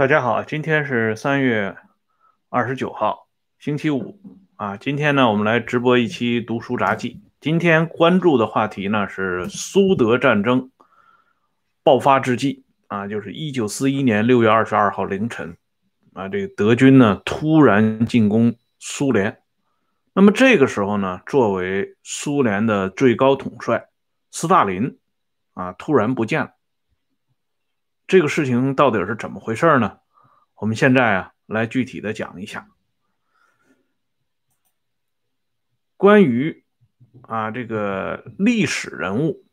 大家好，今天是三月二十九号，星期五啊。今天呢，我们来直播一期读书杂记。今天关注的话题呢是苏德战争爆发之际啊，就是一九四一年六月二十二号凌晨啊，这个德军呢突然进攻苏联。那么这个时候呢，作为苏联的最高统帅斯大林啊，突然不见了。这个事情到底是怎么回事呢？我们现在啊，来具体的讲一下关于啊这个历史人物。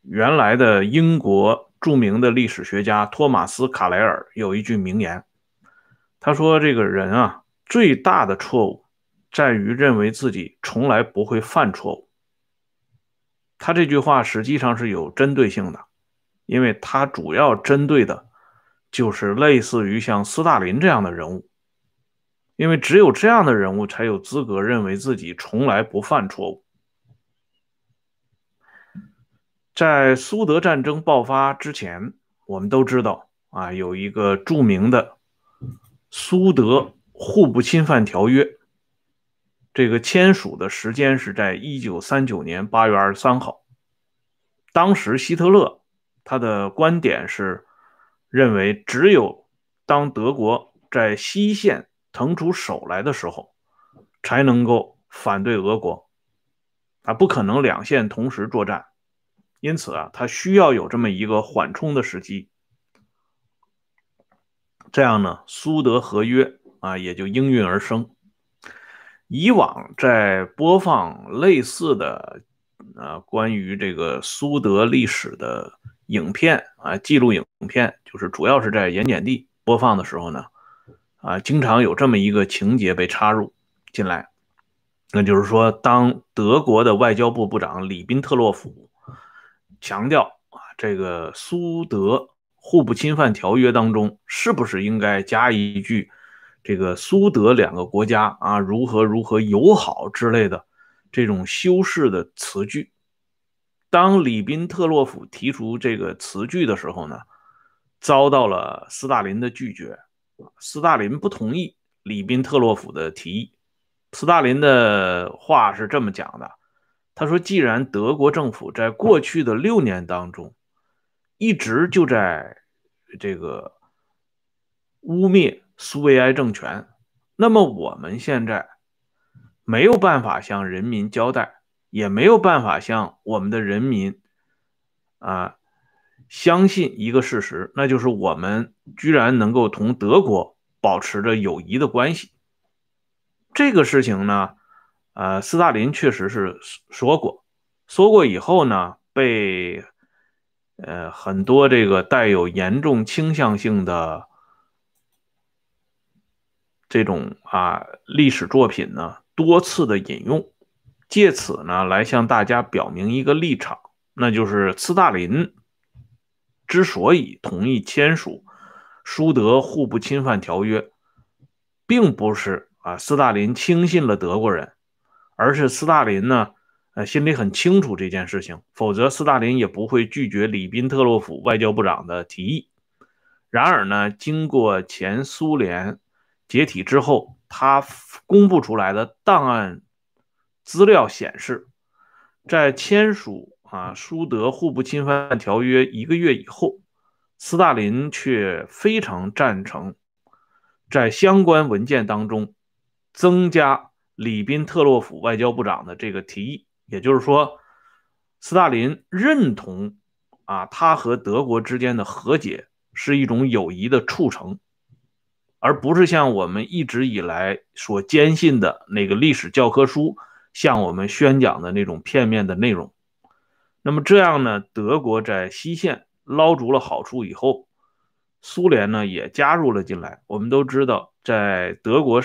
原来的英国著名的历史学家托马斯·卡莱尔有一句名言，他说：“这个人啊，最大的错误在于认为自己从来不会犯错误。”他这句话实际上是有针对性的。因为他主要针对的，就是类似于像斯大林这样的人物，因为只有这样的人物才有资格认为自己从来不犯错误。在苏德战争爆发之前，我们都知道啊，有一个著名的苏德互不侵犯条约，这个签署的时间是在一九三九年八月二十三号，当时希特勒。他的观点是，认为只有当德国在西线腾出手来的时候，才能够反对俄国，啊，不可能两线同时作战，因此啊，他需要有这么一个缓冲的时机，这样呢，苏德合约啊也就应运而生。以往在播放类似的啊关于这个苏德历史的。影片啊，记录影片就是主要是在盐碱地播放的时候呢，啊，经常有这么一个情节被插入进来，那就是说，当德国的外交部部长里宾特洛甫强调啊，这个苏德互不侵犯条约当中是不是应该加一句，这个苏德两个国家啊如何如何友好之类的这种修饰的词句。当里宾特洛甫提出这个词句的时候呢，遭到了斯大林的拒绝。斯大林不同意里宾特洛甫的提议。斯大林的话是这么讲的：“他说，既然德国政府在过去的六年当中一直就在这个污蔑苏维埃政权，那么我们现在没有办法向人民交代。”也没有办法向我们的人民啊相信一个事实，那就是我们居然能够同德国保持着友谊的关系。这个事情呢，呃，斯大林确实是说过，说过以后呢，被呃很多这个带有严重倾向性的这种啊历史作品呢多次的引用。借此呢，来向大家表明一个立场，那就是斯大林之所以同意签署苏德互不侵犯条约，并不是啊斯大林轻信了德国人，而是斯大林呢，呃心里很清楚这件事情，否则斯大林也不会拒绝里宾特洛甫外交部长的提议。然而呢，经过前苏联解体之后，他公布出来的档案。资料显示，在签署啊苏德互不侵犯条约一个月以后，斯大林却非常赞成在相关文件当中增加里宾特洛甫外交部长的这个提议。也就是说，斯大林认同啊他和德国之间的和解是一种友谊的促成，而不是像我们一直以来所坚信的那个历史教科书。向我们宣讲的那种片面的内容，那么这样呢？德国在西线捞足了好处以后，苏联呢也加入了进来。我们都知道，在德国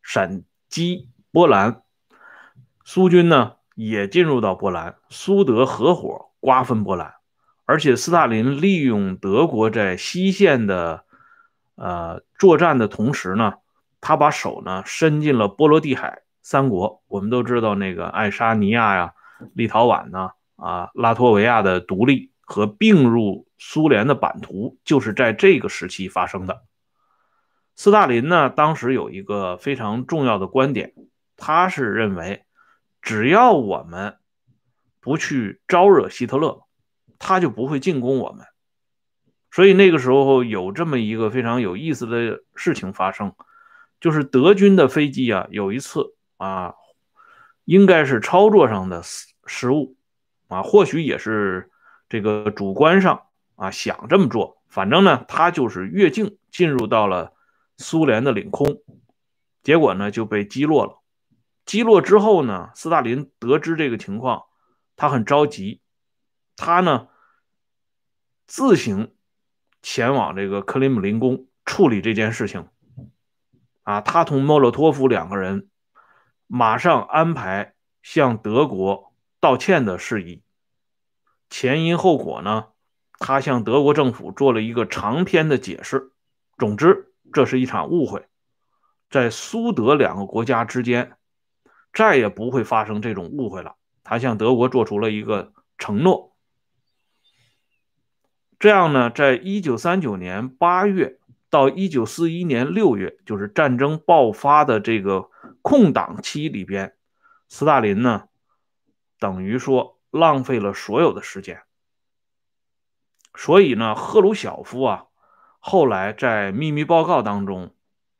闪击波兰，苏军呢也进入到波兰，苏德合伙瓜分波兰，而且斯大林利用德国在西线的呃作战的同时呢，他把手呢伸进了波罗的海。三国，我们都知道那个爱沙尼亚呀、立陶宛呢，啊，拉脱维亚的独立和并入苏联的版图，就是在这个时期发生的。斯大林呢，当时有一个非常重要的观点，他是认为，只要我们不去招惹希特勒，他就不会进攻我们。所以那个时候有这么一个非常有意思的事情发生，就是德军的飞机啊，有一次啊，应该是操作上的失失误啊，或许也是这个主观上啊想这么做，反正呢，他就是越境进入到了。苏联的领空，结果呢就被击落了。击落之后呢，斯大林得知这个情况，他很着急，他呢自行前往这个克里姆林宫处理这件事情。啊，他同莫洛托夫两个人马上安排向德国道歉的事宜。前因后果呢，他向德国政府做了一个长篇的解释。总之。这是一场误会，在苏德两个国家之间，再也不会发生这种误会了。他向德国做出了一个承诺。这样呢，在一九三九年八月到一九四一年六月，就是战争爆发的这个空档期里边，斯大林呢，等于说浪费了所有的时间。所以呢，赫鲁晓夫啊。后来在秘密报告当中，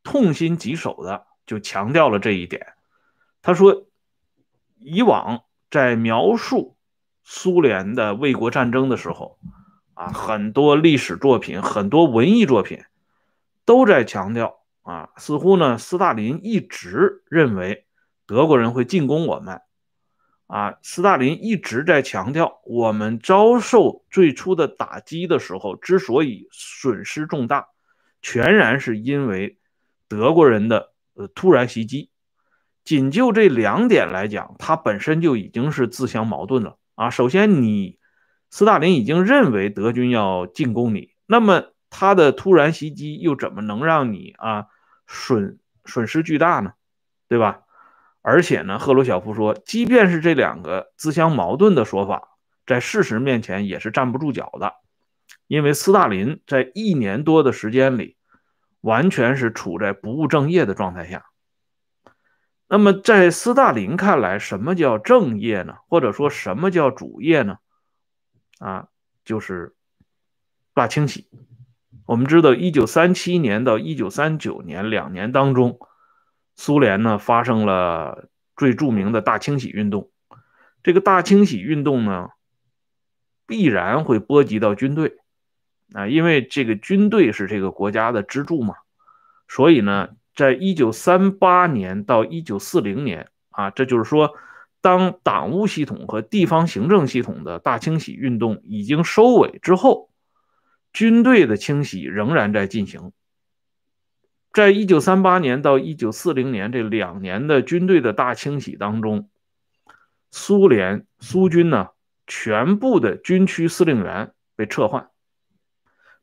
痛心疾首的就强调了这一点。他说，以往在描述苏联的卫国战争的时候，啊，很多历史作品、很多文艺作品都在强调，啊，似乎呢，斯大林一直认为德国人会进攻我们。啊，斯大林一直在强调，我们遭受最初的打击的时候，之所以损失重大，全然是因为德国人的呃突然袭击。仅就这两点来讲，他本身就已经是自相矛盾了啊。首先，你斯大林已经认为德军要进攻你，那么他的突然袭击又怎么能让你啊损损失巨大呢？对吧？而且呢，赫鲁晓夫说，即便是这两个自相矛盾的说法，在事实面前也是站不住脚的，因为斯大林在一年多的时间里，完全是处在不务正业的状态下。那么，在斯大林看来，什么叫正业呢？或者说什么叫主业呢？啊，就是大清洗。我们知道，一九三七年到一九三九年两年当中。苏联呢发生了最著名的大清洗运动，这个大清洗运动呢必然会波及到军队啊，因为这个军队是这个国家的支柱嘛，所以呢，在一九三八年到一九四零年啊，这就是说，当党务系统和地方行政系统的大清洗运动已经收尾之后，军队的清洗仍然在进行。在一九三八年到一九四零年这两年的军队的大清洗当中，苏联苏军呢，全部的军区司令员被撤换，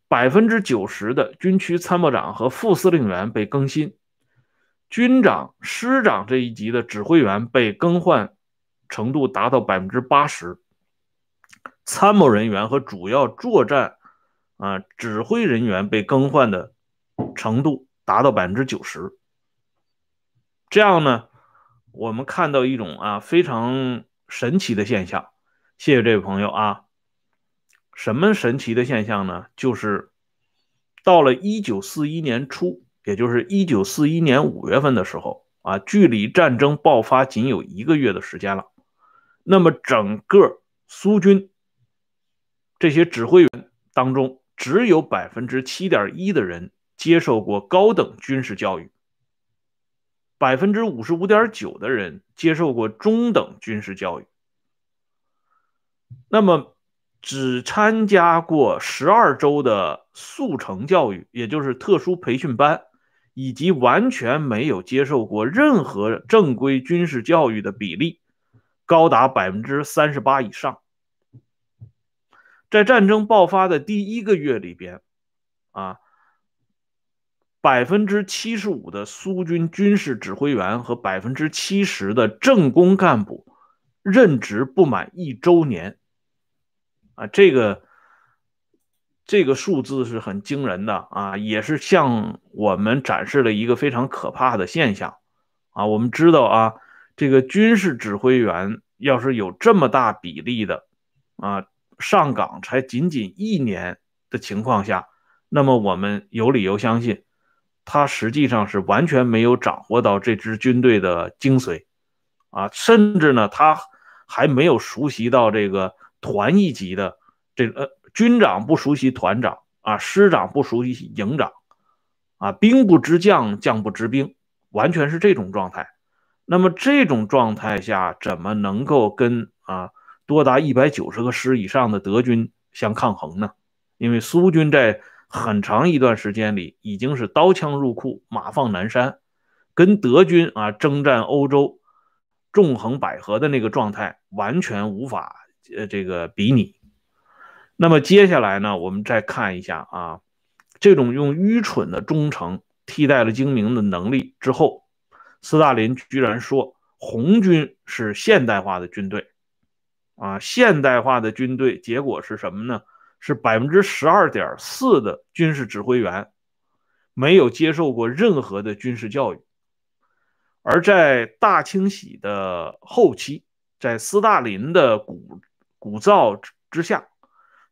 百分之九十的军区参谋长和副司令员被更新，军长、师长这一级的指挥员被更换程度达到百分之八十，参谋人员和主要作战啊指挥人员被更换的程度。达到百分之九十，这样呢，我们看到一种啊非常神奇的现象。谢谢这位朋友啊，什么神奇的现象呢？就是到了一九四一年初，也就是一九四一年五月份的时候啊，距离战争爆发仅有一个月的时间了。那么整个苏军这些指挥员当中，只有百分之七点一的人。接受过高等军事教育，百分之五十五点九的人接受过中等军事教育。那么，只参加过十二周的速成教育，也就是特殊培训班，以及完全没有接受过任何正规军事教育的比例，高达百分之三十八以上。在战争爆发的第一个月里边，啊。百分之七十五的苏军军事指挥员和百分之七十的政工干部任职不满一周年，啊，这个这个数字是很惊人的啊，也是向我们展示了一个非常可怕的现象啊。我们知道啊，这个军事指挥员要是有这么大比例的啊上岗才仅仅一年的情况下，那么我们有理由相信，他实际上是完全没有掌握到这支军队的精髓啊，甚至呢，他还没有熟悉到这个团一级的这呃。军长不熟悉团长啊，师长不熟悉营长啊，兵不知将，将不知兵，完全是这种状态。那么这种状态下，怎么能够跟啊多达一百九十个师以上的德军相抗衡呢？因为苏军在很长一段时间里已经是刀枪入库，马放南山，跟德军啊征战欧洲，纵横捭阖的那个状态完全无法呃这个比拟。那么接下来呢，我们再看一下啊，这种用愚蠢的忠诚替代了精明的能力之后，斯大林居然说红军是现代化的军队，啊，现代化的军队结果是什么呢？是百分之十二点四的军事指挥员没有接受过任何的军事教育，而在大清洗的后期，在斯大林的鼓鼓噪之下。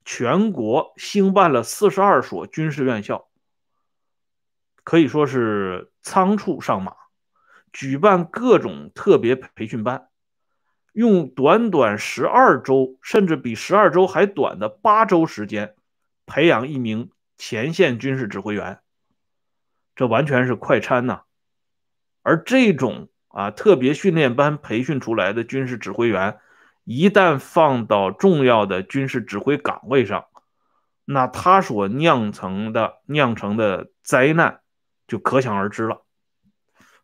全国兴办了四十二所军事院校，可以说是仓促上马，举办各种特别培训班，用短短十二周，甚至比十二周还短的八周时间，培养一名前线军事指挥员，这完全是快餐呐！而这种啊特别训练班培训出来的军事指挥员。一旦放到重要的军事指挥岗位上，那他所酿成的酿成的灾难就可想而知了。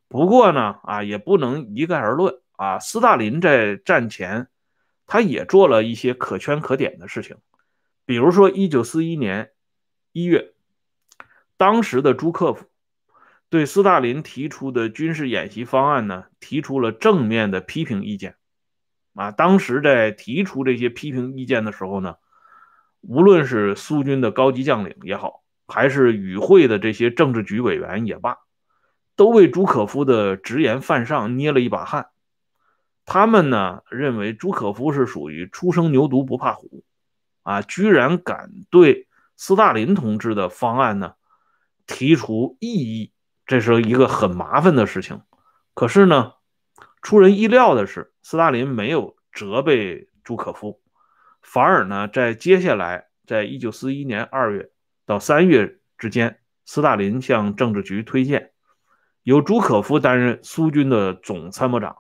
不过呢，啊，也不能一概而论啊。斯大林在战前，他也做了一些可圈可点的事情，比如说，一九四一年一月，当时的朱克夫对斯大林提出的军事演习方案呢，提出了正面的批评意见。啊，当时在提出这些批评意见的时候呢，无论是苏军的高级将领也好，还是与会的这些政治局委员也罢，都为朱可夫的直言犯上捏了一把汗。他们呢认为朱可夫是属于初生牛犊不怕虎，啊，居然敢对斯大林同志的方案呢提出异议，这是一个很麻烦的事情。可是呢。出人意料的是，斯大林没有责备朱可夫，反而呢，在接下来，在一九四一年二月到三月之间，斯大林向政治局推荐由朱可夫担任苏军的总参谋长。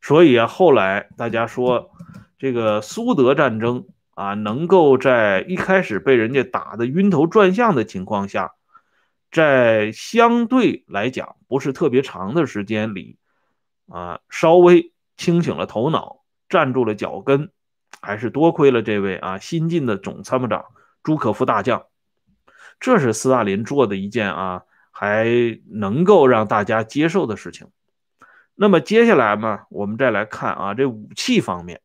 所以啊，后来大家说，这个苏德战争啊，能够在一开始被人家打得晕头转向的情况下，在相对来讲不是特别长的时间里。啊，稍微清醒了头脑，站住了脚跟，还是多亏了这位啊新晋的总参谋长朱可夫大将。这是斯大林做的一件啊还能够让大家接受的事情。那么接下来嘛，我们再来看啊这武器方面，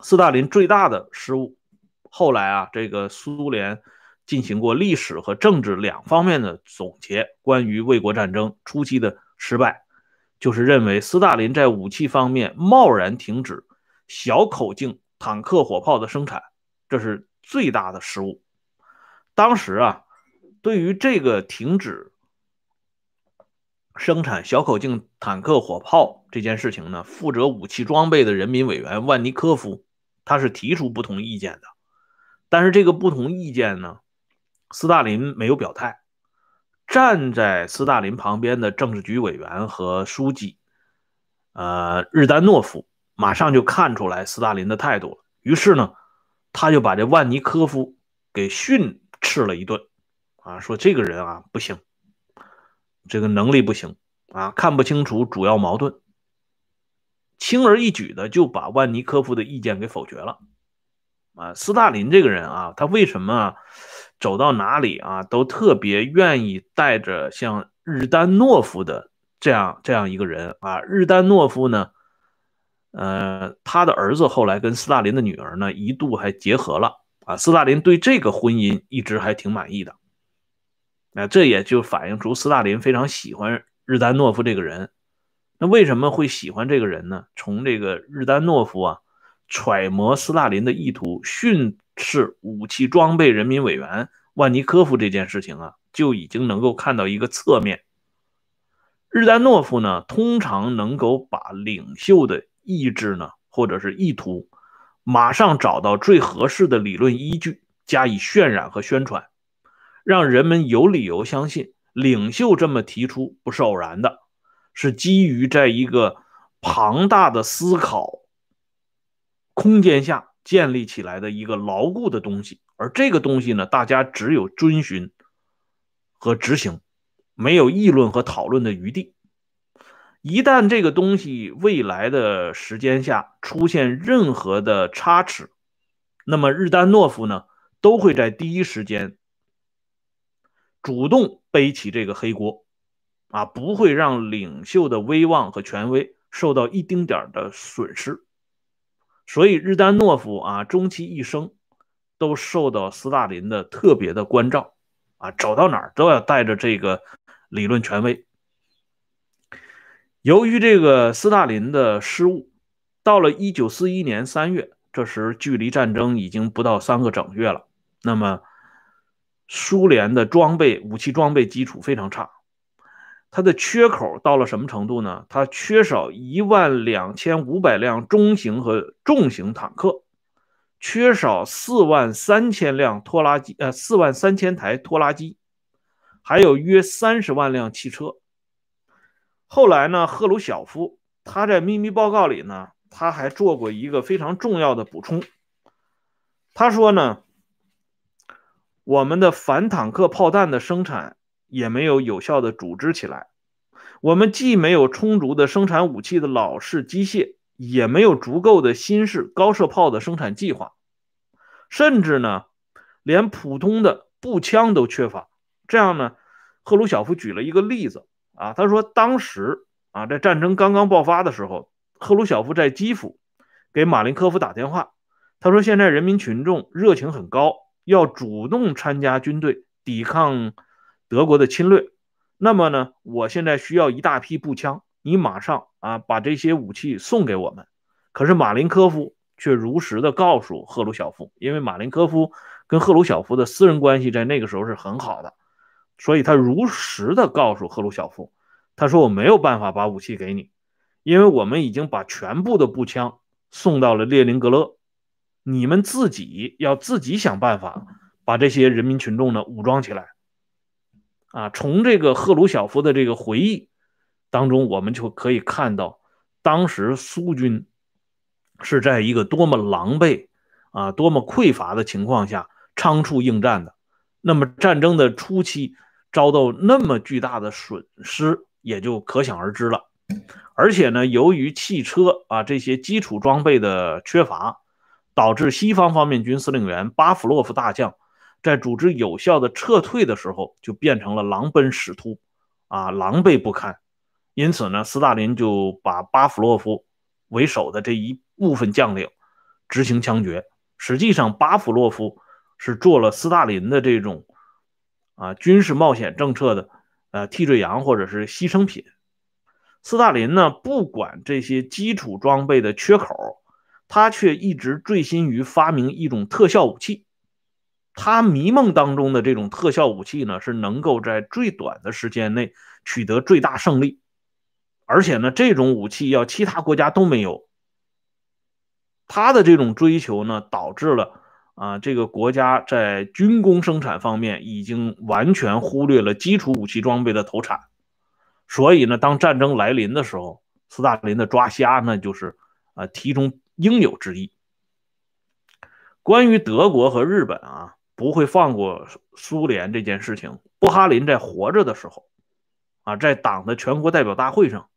斯大林最大的失误。后来啊，这个苏联进行过历史和政治两方面的总结，关于卫国战争初期的失败。就是认为斯大林在武器方面贸然停止小口径坦克火炮的生产，这是最大的失误。当时啊，对于这个停止生产小口径坦克火炮这件事情呢，负责武器装备的人民委员万尼科夫他是提出不同意见的，但是这个不同意见呢，斯大林没有表态。站在斯大林旁边的政治局委员和书记，呃，日丹诺夫马上就看出来斯大林的态度了。于是呢，他就把这万尼科夫给训斥了一顿，啊，说这个人啊不行，这个能力不行啊，看不清楚主要矛盾，轻而易举的就把万尼科夫的意见给否决了。啊，斯大林这个人啊，他为什么？走到哪里啊，都特别愿意带着像日丹诺夫的这样这样一个人啊。日丹诺夫呢，呃，他的儿子后来跟斯大林的女儿呢一度还结合了啊，斯大林对这个婚姻一直还挺满意的。那这也就反映出斯大林非常喜欢日丹诺夫这个人。那为什么会喜欢这个人呢？从这个日丹诺夫啊揣摩斯大林的意图，训斥武器装备人民委员万尼科夫这件事情啊，就已经能够看到一个侧面。日丹诺夫呢，通常能够把领袖的意志呢，或者是意图，马上找到最合适的理论依据，加以渲染和宣传，让人们有理由相信领袖这么提出不是偶然的。是基于在一个庞大的思考空间下建立起来的一个牢固的东西，而这个东西呢，大家只有遵循和执行，没有议论和讨论的余地。一旦这个东西未来的时间下出现任何的差池，那么日丹诺夫呢，都会在第一时间主动背起这个黑锅。啊，不会让领袖的威望和权威受到一丁点的损失，所以日丹诺夫啊，终其一生都受到斯大林的特别的关照，啊，走到哪儿都要带着这个理论权威。由于这个斯大林的失误，到了一九四一年三月，这时距离战争已经不到三个整月了，那么苏联的装备武器装备基础非常差。它的缺口到了什么程度呢？它缺少一万两千五百辆中型和重型坦克，缺少四万三千辆拖拉机，呃，四万三千台拖拉机，还有约三十万辆汽车。后来呢，赫鲁晓夫他在秘密报告里呢，他还做过一个非常重要的补充。他说呢，我们的反坦克炮弹的生产。也没有有效的组织起来，我们既没有充足的生产武器的老式机械，也没有足够的新式高射炮的生产计划，甚至呢，连普通的步枪都缺乏。这样呢，赫鲁晓夫举了一个例子啊，他说当时啊，在战争刚刚爆发的时候，赫鲁晓夫在基辅给马林科夫打电话，他说现在人民群众热情很高，要主动参加军队抵抗。德国的侵略，那么呢？我现在需要一大批步枪，你马上啊把这些武器送给我们。可是马林科夫却如实的告诉赫鲁晓夫，因为马林科夫跟赫鲁晓夫的私人关系在那个时候是很好的，所以他如实的告诉赫鲁晓夫，他说我没有办法把武器给你，因为我们已经把全部的步枪送到了列宁格勒，你们自己要自己想办法把这些人民群众呢武装起来。啊，从这个赫鲁晓夫的这个回忆当中，我们就可以看到，当时苏军是在一个多么狼狈啊、多么匮乏的情况下仓促应战的。那么战争的初期遭到那么巨大的损失，也就可想而知了。而且呢，由于汽车啊这些基础装备的缺乏，导致西方方面军司令员巴甫洛夫大将。在组织有效的撤退的时候，就变成了狼奔使突，啊，狼狈不堪。因此呢，斯大林就把巴甫洛夫为首的这一部分将领执行枪决。实际上，巴甫洛夫是做了斯大林的这种啊军事冒险政策的呃替罪羊或者是牺牲品。斯大林呢，不管这些基础装备的缺口，他却一直醉心于发明一种特效武器。他迷梦当中的这种特效武器呢，是能够在最短的时间内取得最大胜利，而且呢，这种武器要其他国家都没有。他的这种追求呢，导致了啊，这个国家在军工生产方面已经完全忽略了基础武器装备的投产。所以呢，当战争来临的时候，斯大林的抓瞎那就是啊，题中应有之意。关于德国和日本啊。不会放过苏联这件事情。布哈林在活着的时候，啊，在党的全国代表大会上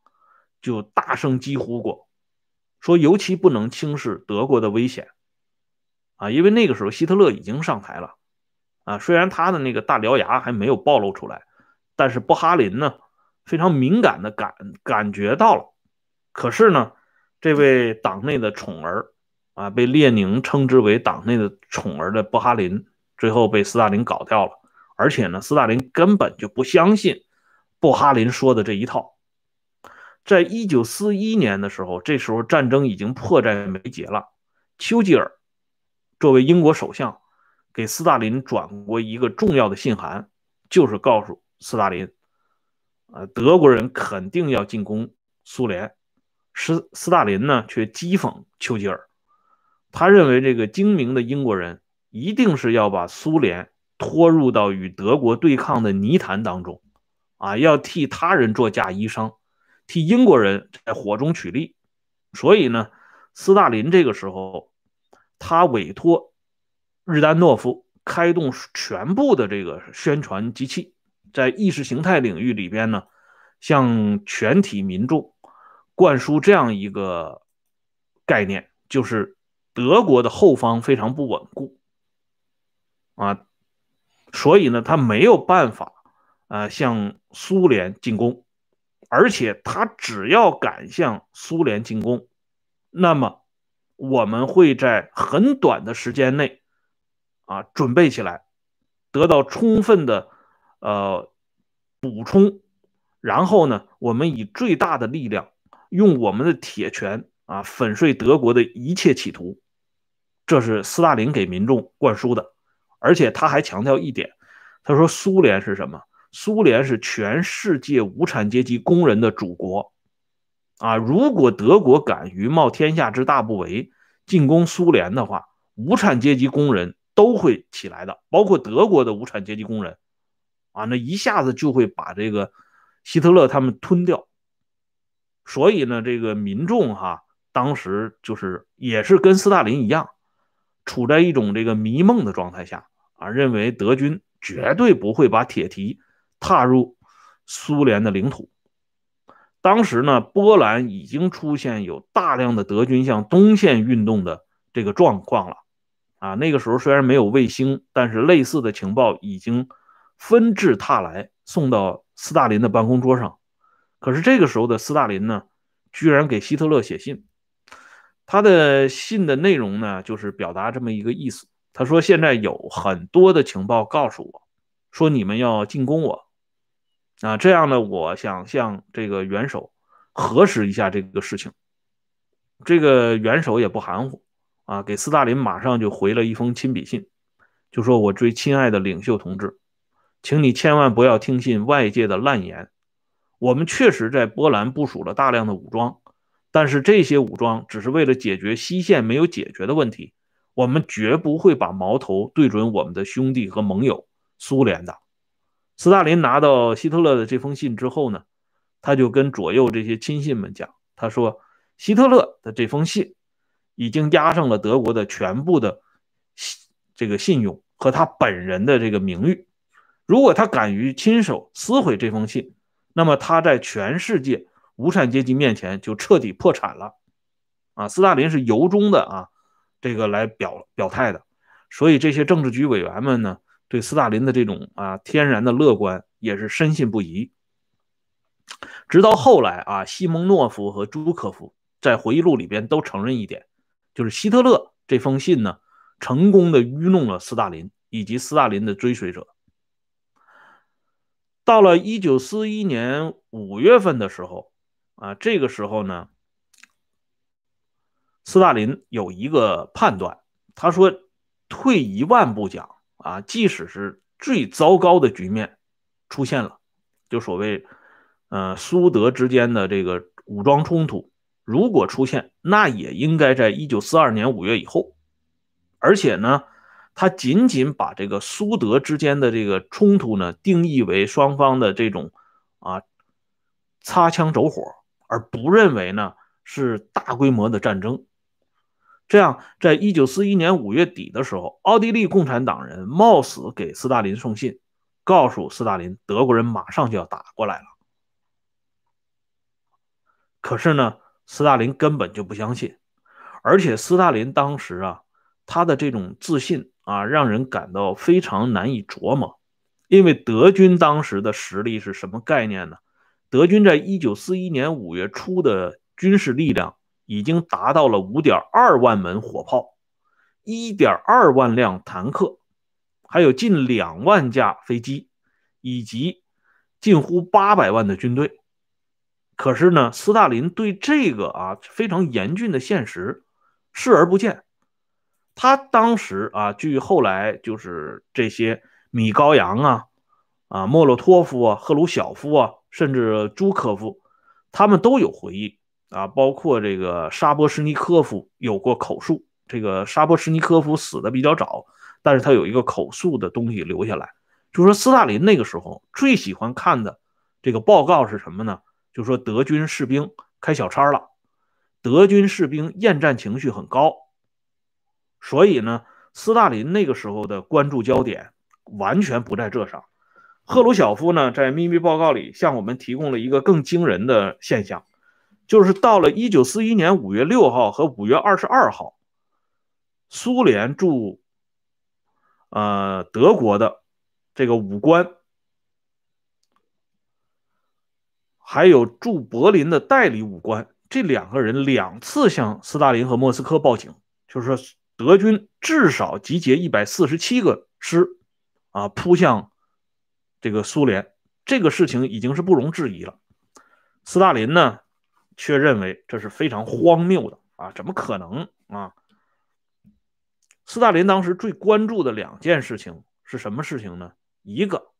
就大声疾呼过，说尤其不能轻视德国的危险，啊，因为那个时候希特勒已经上台了，啊，虽然他的那个大獠牙还没有暴露出来，但是布哈林呢非常敏感的感感觉到了。可是呢，这位党内的宠儿啊，被列宁称之为党内的宠儿的布哈林，最后被斯大林搞掉了。而且呢，斯大林根本就不相信布哈林说的这一套。在一九四一年的时候，这时候战争已经迫在眉睫了。丘吉尔作为英国首相，给斯大林转过一个重要的信函，就是告诉斯大林，呃，德国人肯定要进攻苏联。斯斯大林呢，却讥讽丘吉尔，他认为这个精明的英国人一定是要把苏联拖入到与德国对抗的泥潭当中，啊，要替他人做嫁衣裳。替英国人在火中取栗，所以呢，斯大林这个时候，他委托日丹诺夫开动全部的这个宣传机器，在意识形态领域里边呢，向全体民众灌输这样一个概念，就是德国的后方非常不稳固啊，所以呢，他没有办法啊向苏联进攻。而且他只要敢向苏联进攻，那么我们会在很短的时间内啊准备起来，得到充分的呃补充，然后呢，我们以最大的力量，用我们的铁拳啊粉碎德国的一切企图。这是斯大林给民众灌输的，而且他还强调一点，他说苏联是什么？苏联是全世界无产阶级工人的祖国，啊，如果德国敢于冒天下之大不韪进攻苏联的话，无产阶级工人都会起来的，包括德国的无产阶级工人，啊，那一下子就会把这个希特勒他们吞掉。所以呢，这个民众哈，当时就是也是跟斯大林一样，处在一种这个迷梦的状态下啊，认为德军绝对不会把铁蹄。踏入苏联的领土，当时呢，波兰已经出现有大量的德军向东线运动的这个状况了。啊，那个时候虽然没有卫星，但是类似的情报已经纷至沓来，送到斯大林的办公桌上。可是这个时候的斯大林呢，居然给希特勒写信，他的信的内容呢，就是表达这么一个意思。他说：“现在有很多的情报告诉我，说你们要进攻我。”啊，这样呢，我想向这个元首核实一下这个事情。这个元首也不含糊啊，给斯大林马上就回了一封亲笔信，就说：“我最亲爱的领袖同志，请你千万不要听信外界的烂言。我们确实在波兰部署了大量的武装，但是这些武装只是为了解决西线没有解决的问题。我们绝不会把矛头对准我们的兄弟和盟友苏联的。”斯大林拿到希特勒的这封信之后呢，他就跟左右这些亲信们讲，他说：“希特勒的这封信已经压上了德国的全部的这个信用和他本人的这个名誉。如果他敢于亲手撕毁这封信，那么他在全世界无产阶级面前就彻底破产了。”啊，斯大林是由衷的啊，这个来表表态的。所以这些政治局委员们呢。对斯大林的这种啊天然的乐观也是深信不疑。直到后来啊，西蒙诺夫和朱可夫在回忆录里边都承认一点，就是希特勒这封信呢，成功的愚弄了斯大林以及斯大林的追随者。到了一九四一年五月份的时候啊，这个时候呢，斯大林有一个判断，他说：“退一万步讲。”啊，即使是最糟糕的局面出现了，就所谓，呃，苏德之间的这个武装冲突，如果出现，那也应该在一九四二年五月以后。而且呢，他仅仅把这个苏德之间的这个冲突呢定义为双方的这种啊擦枪走火，而不认为呢是大规模的战争。这样，在一九四一年五月底的时候，奥地利共产党人冒死给斯大林送信，告诉斯大林，德国人马上就要打过来了。可是呢，斯大林根本就不相信，而且斯大林当时啊，他的这种自信啊，让人感到非常难以琢磨。因为德军当时的实力是什么概念呢？德军在一九四一年五月初的军事力量。已经达到了五点二万门火炮，一点二万辆坦克，还有近两万架飞机，以及近乎八百万的军队。可是呢，斯大林对这个啊非常严峻的现实视而不见。他当时啊，据后来就是这些米高扬啊、啊莫洛托夫啊、赫鲁晓夫啊，甚至朱科夫，他们都有回忆啊，包括这个沙波什尼科夫有过口述。这个沙波什尼科夫死的比较早，但是他有一个口述的东西留下来，就说斯大林那个时候最喜欢看的这个报告是什么呢？就说德军士兵开小差了，德军士兵厌战情绪很高，所以呢，斯大林那个时候的关注焦点完全不在这上。赫鲁晓夫呢，在秘密报告里向我们提供了一个更惊人的现象，就是到了一九四一年五月六号和五月二十二号，苏联驻呃德国的这个武官。还有驻柏林的代理武官，这两个人两次向斯大林和莫斯科报警，就是说德军至少集结一百四十七个师，啊，扑向这个苏联，这个事情已经是不容置疑了。斯大林呢，却认为这是非常荒谬的啊，怎么可能啊？斯大林当时最关注的两件事情是什么事情呢？一个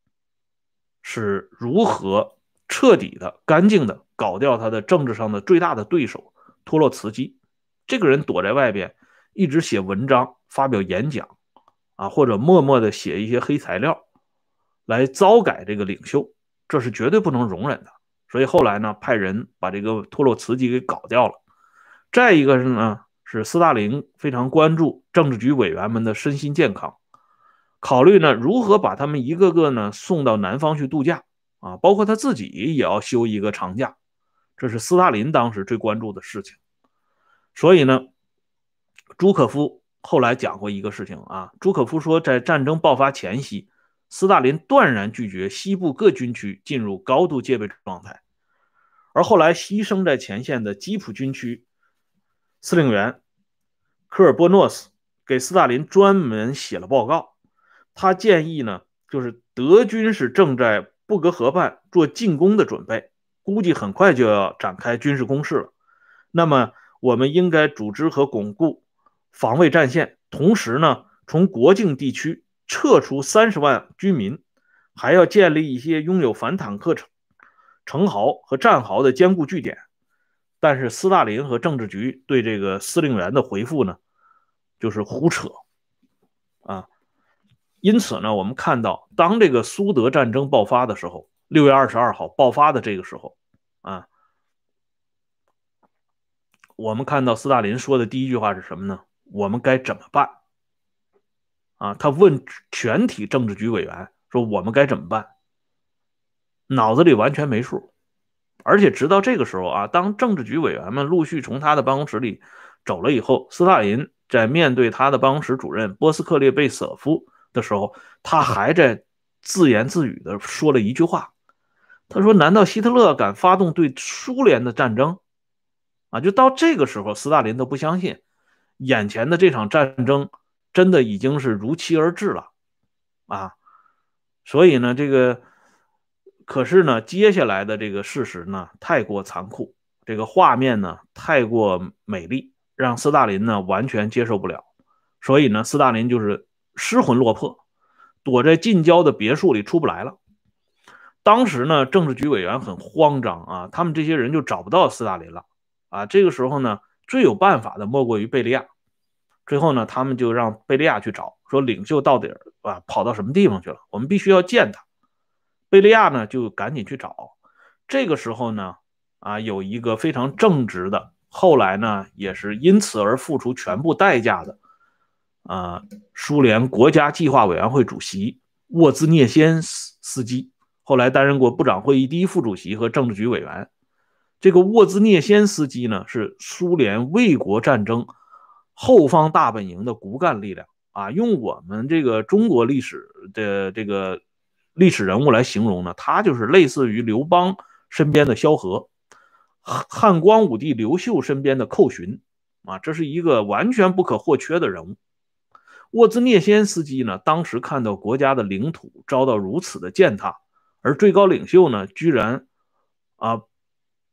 是如何。彻底的、干净的搞掉他的政治上的最大的对手托洛茨基。这个人躲在外边，一直写文章、发表演讲，啊，或者默默的写一些黑材料，来糟改这个领袖，这是绝对不能容忍的。所以后来呢，派人把这个托洛茨基给搞掉了。再一个是呢，是斯大林非常关注政治局委员们的身心健康，考虑呢如何把他们一个个呢送到南方去度假。啊，包括他自己也要休一个长假，这是斯大林当时最关注的事情。所以呢，朱可夫后来讲过一个事情啊，朱可夫说，在战争爆发前夕，斯大林断然拒绝西部各军区进入高度戒备状态，而后来牺牲在前线的基辅军区司令员科尔波诺斯给斯大林专门写了报告，他建议呢，就是德军是正在。布格河畔做进攻的准备，估计很快就要展开军事攻势了。那么，我们应该组织和巩固防卫战线，同时呢，从国境地区撤出三十万居民，还要建立一些拥有反坦克城城壕和战壕的坚固据点。但是，斯大林和政治局对这个司令员的回复呢，就是胡扯啊。因此呢，我们看到，当这个苏德战争爆发的时候，六月二十二号爆发的这个时候，啊，我们看到斯大林说的第一句话是什么呢？我们该怎么办？啊，他问全体政治局委员说：“我们该怎么办？”脑子里完全没数，而且直到这个时候啊，当政治局委员们陆续从他的办公室里走了以后，斯大林在面对他的办公室主任波斯克列贝舍夫。的时候，他还在自言自语的说了一句话，他说：“难道希特勒敢发动对苏联的战争？”啊，就到这个时候，斯大林都不相信，眼前的这场战争真的已经是如期而至了，啊，所以呢，这个可是呢，接下来的这个事实呢，太过残酷，这个画面呢，太过美丽，让斯大林呢完全接受不了，所以呢，斯大林就是。失魂落魄，躲在近郊的别墅里出不来了。当时呢，政治局委员很慌张啊，他们这些人就找不到斯大林了啊。这个时候呢，最有办法的莫过于贝利亚。最后呢，他们就让贝利亚去找，说领袖到底啊跑到什么地方去了？我们必须要见他。贝利亚呢就赶紧去找。这个时候呢，啊，有一个非常正直的，后来呢也是因此而付出全部代价的。啊，苏联国家计划委员会主席沃兹涅先斯斯基，后来担任过部长会议第一副主席和政治局委员。这个沃兹涅先斯基呢，是苏联卫国战争后方大本营的骨干力量啊。用我们这个中国历史的这个历史人物来形容呢，他就是类似于刘邦身边的萧何。汉光武帝刘秀身边的寇寻啊，这是一个完全不可或缺的人物。沃兹涅先斯基呢，当时看到国家的领土遭到如此的践踏，而最高领袖呢，居然啊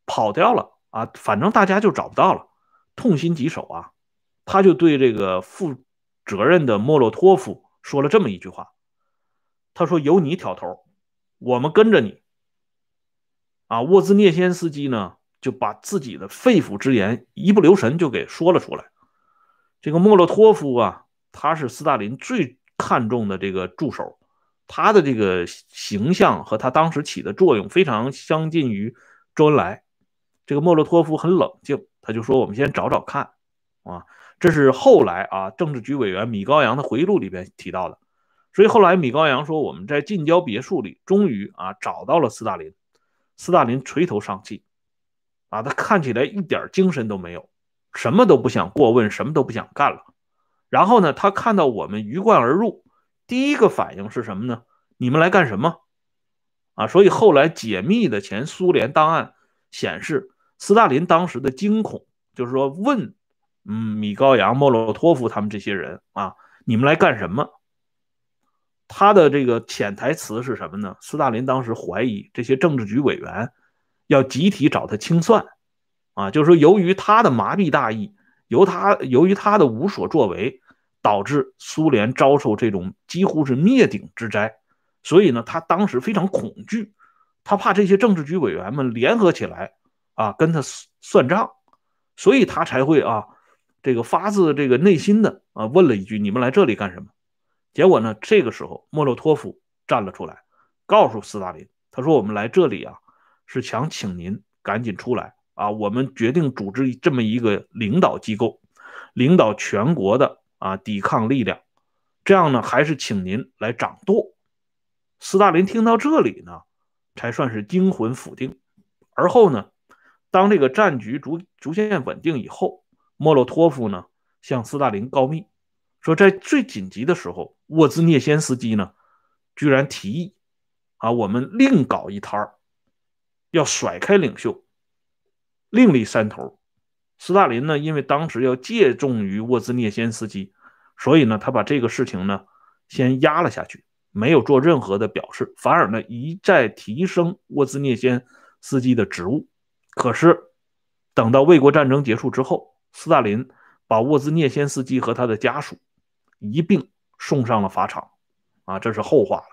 跑掉了啊，反正大家就找不到了，痛心疾首啊，他就对这个负责任的莫洛托夫说了这么一句话，他说：“由你挑头，我们跟着你。”啊，沃兹涅先斯基呢，就把自己的肺腑之言一不留神就给说了出来。这个莫洛托夫啊。他是斯大林最看重的这个助手，他的这个形象和他当时起的作用非常相近于周恩来。这个莫洛托夫很冷静，他就说：“我们先找找看。”啊，这是后来啊政治局委员米高扬的回忆录里边提到的。所以后来米高扬说：“我们在近郊别墅里终于啊找到了斯大林。”斯大林垂头丧气，啊，他看起来一点精神都没有，什么都不想过问，什么都不想干了。然后呢，他看到我们鱼贯而入，第一个反应是什么呢？你们来干什么？啊，所以后来解密的前苏联档案显示，斯大林当时的惊恐就是说问，嗯，米高扬、莫洛托夫他们这些人啊，你们来干什么？他的这个潜台词是什么呢？斯大林当时怀疑这些政治局委员要集体找他清算，啊，就是说由于他的麻痹大意，由他由于他的无所作为。导致苏联遭受这种几乎是灭顶之灾，所以呢，他当时非常恐惧，他怕这些政治局委员们联合起来啊跟他算账，所以他才会啊这个发自这个内心的啊问了一句：“你们来这里干什么？”结果呢，这个时候莫洛托夫站了出来，告诉斯大林：“他说我们来这里啊是想请您赶紧出来啊，我们决定组织这么一个领导机构，领导全国的。”啊，抵抗力量，这样呢，还是请您来掌舵。斯大林听到这里呢，才算是惊魂甫定。而后呢，当这个战局逐逐渐稳定以后，莫洛托夫呢向斯大林告密，说在最紧急的时候，沃兹涅先斯基呢居然提议啊，我们另搞一摊儿，要甩开领袖，另立山头。斯大林呢，因为当时要借重于沃兹涅先斯基，所以呢，他把这个事情呢先压了下去，没有做任何的表示，反而呢一再提升沃兹涅先斯基的职务。可是等到卫国战争结束之后，斯大林把沃兹涅先斯基和他的家属一并送上了法场，啊，这是后话了。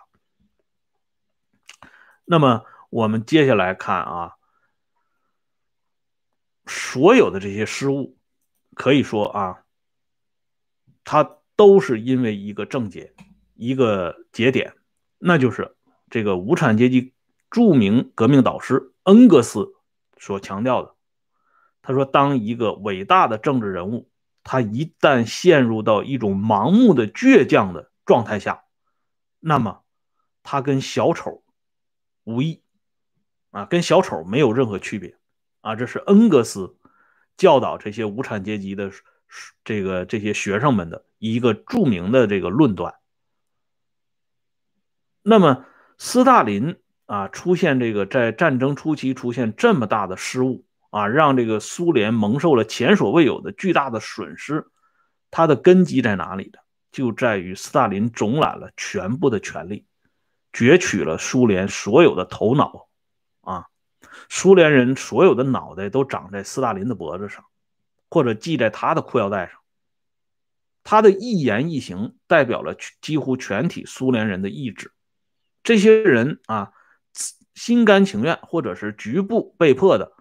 那么我们接下来看啊。所有的这些失误，可以说啊，它都是因为一个症结，一个节点，那就是这个无产阶级著名革命导师恩格斯所强调的。他说，当一个伟大的政治人物，他一旦陷入到一种盲目的倔强的状态下，那么他跟小丑无异啊，跟小丑没有任何区别。啊，这是恩格斯教导这些无产阶级的这个这些学生们的一个著名的这个论断。那么，斯大林啊出现这个在战争初期出现这么大的失误啊，让这个苏联蒙受了前所未有的巨大的损失，它的根基在哪里呢？就在于斯大林总揽了全部的权力，攫取了苏联所有的头脑啊。苏联人所有的脑袋都长在斯大林的脖子上，或者系在他的裤腰带上。他的一言一行代表了几乎全体苏联人的意志。这些人啊，心甘情愿，或者是局部被迫的，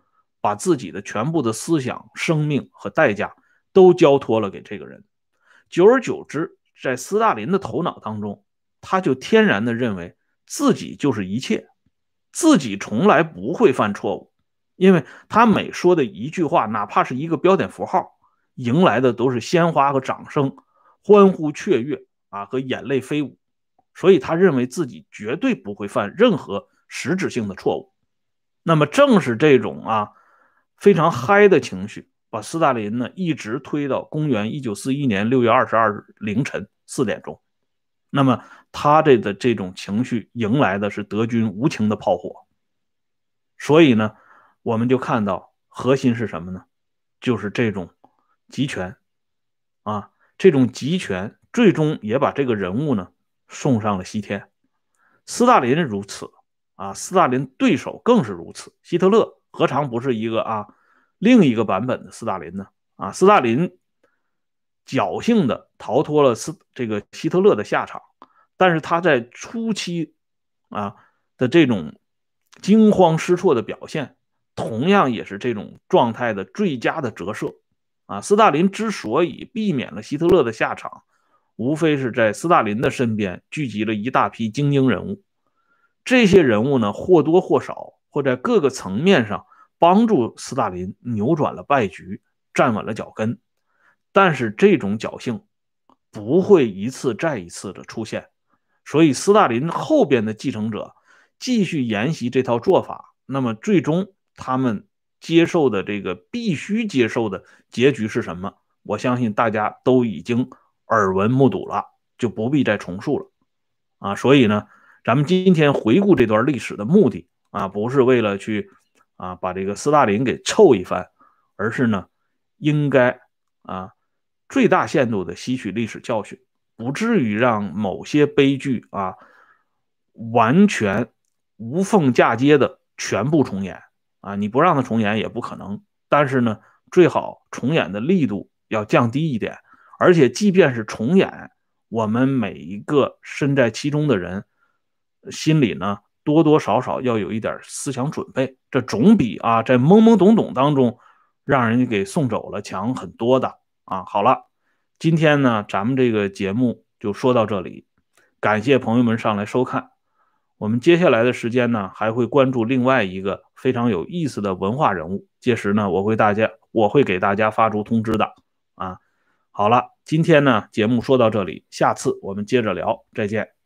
把自己的全部的思想、生命和代价都交托了给这个人。久而久之，在斯大林的头脑当中，他就天然的认为自己就是一切。自己从来不会犯错误，因为他每说的一句话，哪怕是一个标点符号，迎来的都是鲜花和掌声、欢呼雀跃啊和眼泪飞舞，所以他认为自己绝对不会犯任何实质性的错误。那么正是这种啊非常嗨的情绪，把斯大林呢一直推到公元一九四一年六月二十二日凌晨四点钟。那么他这的这种情绪迎来的是德军无情的炮火，所以呢，我们就看到核心是什么呢？就是这种集权啊，这种集权最终也把这个人物呢送上了西天。斯大林如此啊，斯大林对手更是如此。希特勒何尝不是一个啊另一个版本的斯大林呢？啊，斯大林侥幸的逃脱了斯这个希特勒的下场，但是他在初期啊的这种惊慌失措的表现。同样也是这种状态的最佳的折射，啊，斯大林之所以避免了希特勒的下场，无非是在斯大林的身边聚集了一大批精英人物，这些人物呢或多或少或在各个层面上帮助斯大林扭转了败局，站稳了脚跟，但是这种侥幸不会一次再一次的出现，所以斯大林后边的继承者继续沿袭这套做法，那么最终。他们接受的这个必须接受的结局是什么？我相信大家都已经耳闻目睹了，就不必再重述了啊。所以呢，咱们今天回顾这段历史的目的啊，不是为了去啊把这个斯大林给臭一番，而是呢，应该啊最大限度的吸取历史教训，不至于让某些悲剧啊完全无缝嫁接的全部重演。啊，你不让他重演也不可能，但是呢，最好重演的力度要降低一点，而且即便是重演，我们每一个身在其中的人心里呢，多多少少要有一点思想准备，这总比啊在懵懵懂懂当中让人家给送走了强很多的啊。好了，今天呢，咱们这个节目就说到这里，感谢朋友们上来收看。我们接下来的时间呢，还会关注另外一个非常有意思的文化人物。届时呢，我会大家我会给大家发出通知的。啊，好了，今天呢节目说到这里，下次我们接着聊，再见。